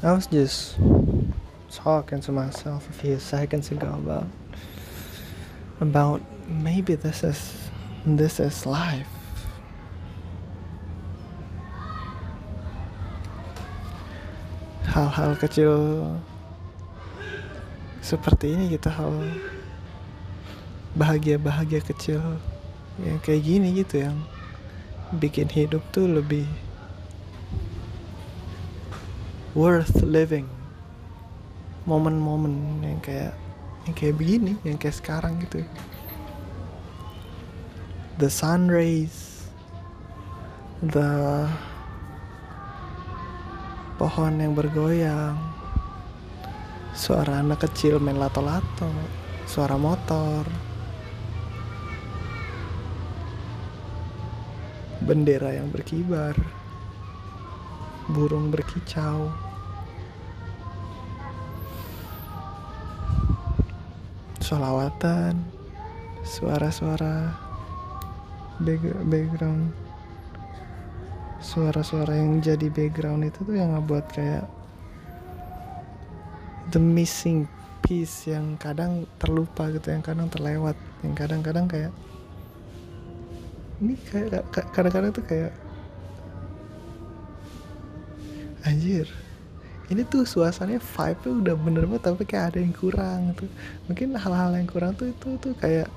I was just talking to myself a few seconds ago about about maybe this is this is life. Hal-hal kecil seperti ini gitu hal bahagia-bahagia kecil yang kayak gini gitu yang bikin hidup tuh lebih worth living. Momen-momen yang kayak yang kayak begini yang kayak sekarang gitu. The sun rays the pohon yang bergoyang suara anak kecil main lato-lato suara motor bendera yang berkibar burung berkicau. Solawatan suara-suara background. Suara-suara yang jadi background itu tuh yang ngebuat kayak the missing piece yang kadang terlupa gitu yang kadang terlewat yang kadang-kadang kayak ini kayak kadang-kadang tuh kayak anjir. Ini tuh suasananya vibe udah bener banget tapi kayak ada yang kurang tuh. Mungkin hal-hal yang kurang tuh itu tuh kayak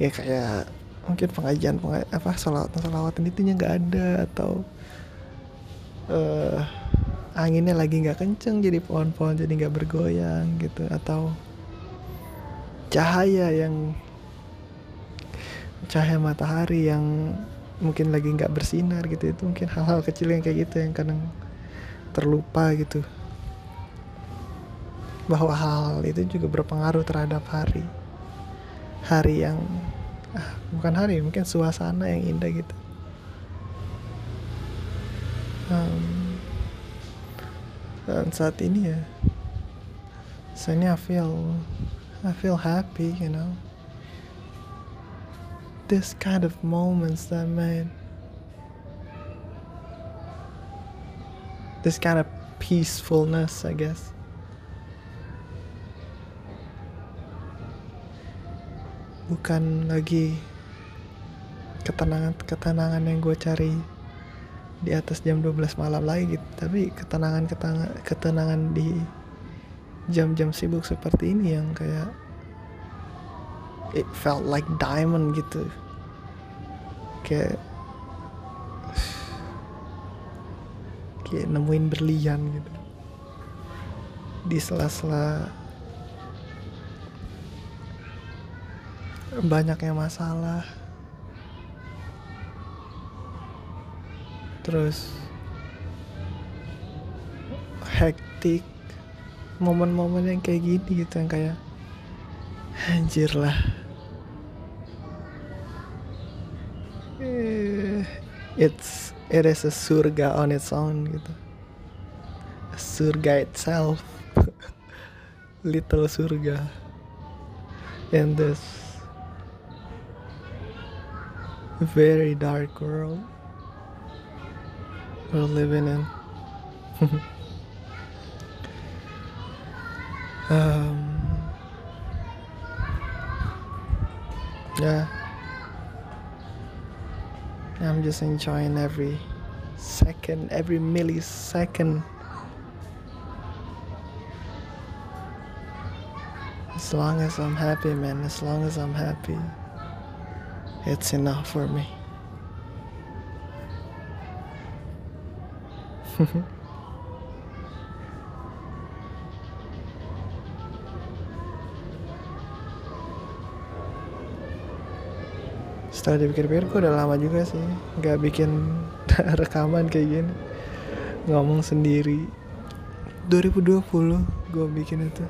ya kayak mungkin pengajian pengaj apa salawat salawatan itunya nggak ada atau uh, anginnya lagi nggak kenceng jadi pohon-pohon jadi nggak bergoyang gitu atau cahaya yang cahaya matahari yang mungkin lagi nggak bersinar gitu itu mungkin hal-hal kecil yang kayak gitu yang kadang terlupa gitu. Bahwa hal-hal itu juga berpengaruh terhadap hari. Hari yang ah, bukan hari mungkin suasana yang indah gitu. Um, dan saat ini ya saya I feel I feel happy you know this kind of moments that made this kind of peacefulness, I guess. Bukan lagi ketenangan ketenangan yang gue cari di atas jam 12 malam lagi gitu tapi ketenangan ketenangan ketenangan di jam-jam sibuk seperti ini yang kayak it felt like diamond gitu. Kayak kayak nemuin berlian gitu. Di sela-sela banyaknya masalah. Terus hektik momen-momen yang kayak gini gitu yang kayak anjir lah it's it is a surga on its own gitu. A surga itself. Little surga. In this very dark world we're living in. Um, yeah I'm just enjoying every second, every millisecond. As long as I'm happy, man, as long as I'm happy, it's enough for me. setelah dipikir-pikir gue udah lama juga sih nggak bikin rekaman kayak gini. Ngomong sendiri. 2020 gue bikin itu.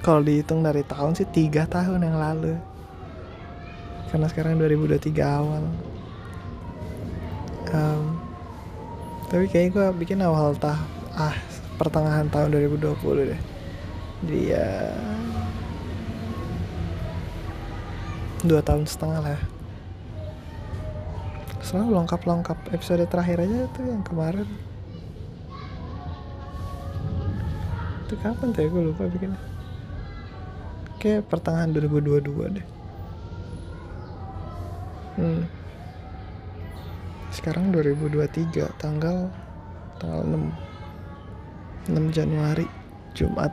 Kalau dihitung dari tahun sih tiga tahun yang lalu. Karena sekarang 2023 awal. Um, tapi kayaknya gue bikin awal tah ah pertengahan tahun 2020 deh. Jadi ya dua tahun setengah lah. Selalu lengkap-lengkap. Episode terakhir aja tuh yang kemarin. Itu kapan tuh ya? Gue lupa bikinnya. Kayak pertengahan 2022 deh. Hmm. sekarang 2023 tanggal tanggal 6 6 Januari Jumat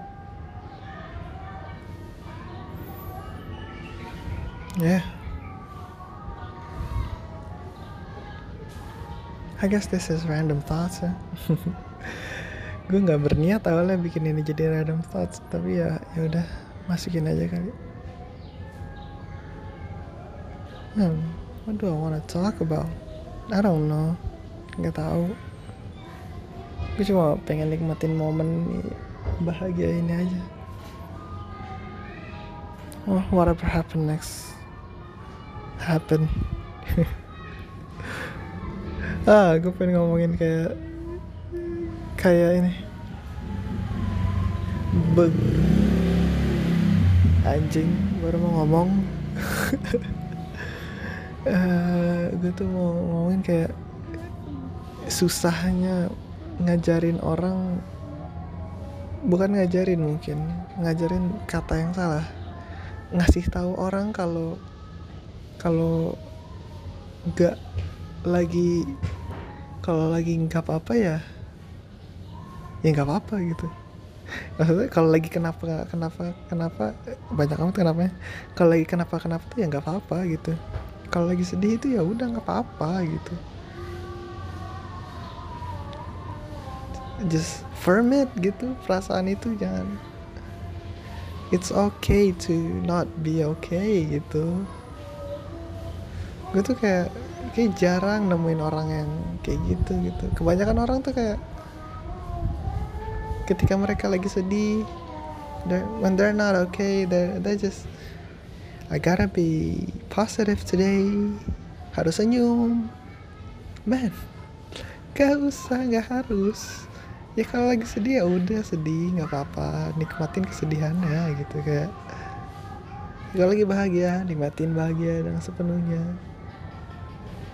yeah. I guess this is random thoughts ya gue nggak berniat awalnya bikin ini jadi random thoughts tapi ya ya udah masukin aja kali. Hmm what do I wanna talk about? I don't know. Nggak tahu. Gue cuma pengen nikmatin momen bahagia ini aja. Oh whatever happen next happen. Ah gue pengen ngomongin kayak kayak ini. Be anjing baru mau ngomong. Uh, gue tuh mau ngomongin kayak susahnya ngajarin orang bukan ngajarin mungkin ngajarin kata yang salah. Ngasih tahu orang kalau kalau nggak lagi kalau lagi nggak apa-apa ya ya nggak apa-apa gitu. Maksudnya kalau lagi kenapa kenapa kenapa banyak amat kenapa kalau lagi kenapa kenapa tuh ya nggak apa-apa gitu. Kalau lagi sedih itu ya udah nggak apa-apa gitu. Just firm it gitu perasaan itu jangan. It's okay to not be okay gitu gue tuh kayak kayak jarang nemuin orang yang kayak gitu gitu. Kebanyakan orang tuh kayak ketika mereka lagi sedih they're, when they're not okay they they just I gotta be positive today. Harus senyum. Man gak usah gak harus. Ya kalau lagi sedih ya udah sedih nggak apa-apa. Nikmatin kesedihannya gitu. Kayak kalau lagi bahagia nikmatin bahagia dengan sepenuhnya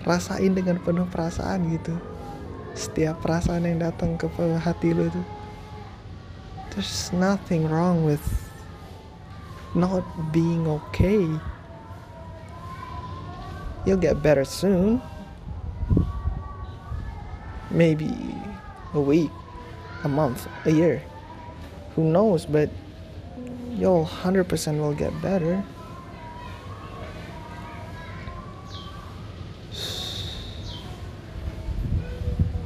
rasain dengan penuh perasaan gitu. Setiap perasaan yang datang ke hati lo itu there's nothing wrong with not being okay. You'll get better soon. Maybe a week a month a year. Who knows? But you'll 100% will get better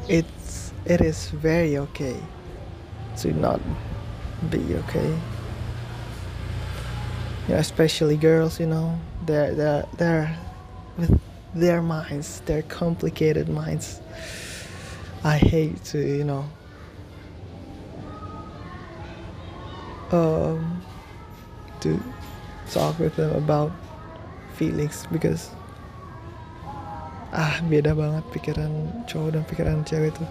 it's it is very okay to not be okay. Yeah, especially girls you know they're they're they're with their minds their complicated minds. I hate to you know. Um to talk with them about feelings because ah beda banget pikiran cowok dan pikiran cewek tuh.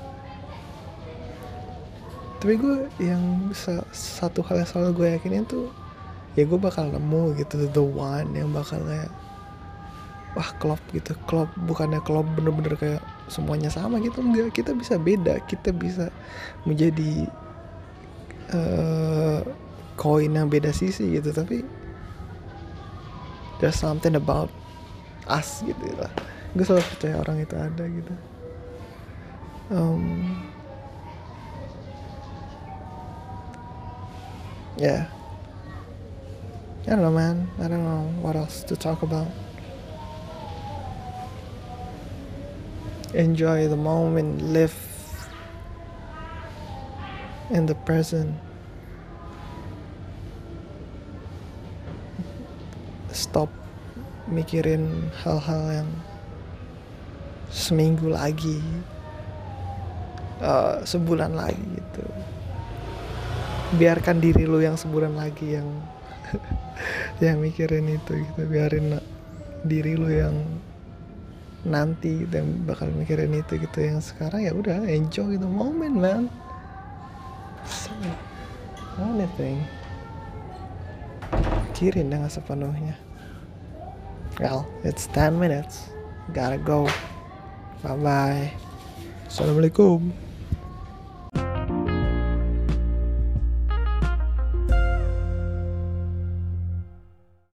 Tapi gue yang satu hal yang selalu gue yakinin tuh ya gue bakal nemu gitu the one yang bakal kayak wah klop gitu. Klop bukannya klop bener-bener kayak semuanya sama gitu enggak. Kita bisa beda kita bisa menjadi uh, koin yang beda sisi gitu. Tapi there's something about us gitu lah gue selalu percaya orang itu ada gitu. Um, yeah I don't know man. I don't know what else to talk about. Enjoy the moment. Live in the present. Stop mikirin hal-hal yang seminggu lagi uh, sebulan lagi gitu. Biarkan diri lu yang sebulan lagi yang yang mikirin itu gitu. Biarin diri lu yang nanti gitu, yang bakal mikirin itu gitu. Yang sekarang ya udah enjoy the moment man. So, anything pikirin dengan sepenuhnya? Well it's 10 minutes. Gotta go bye bye assalamualaikum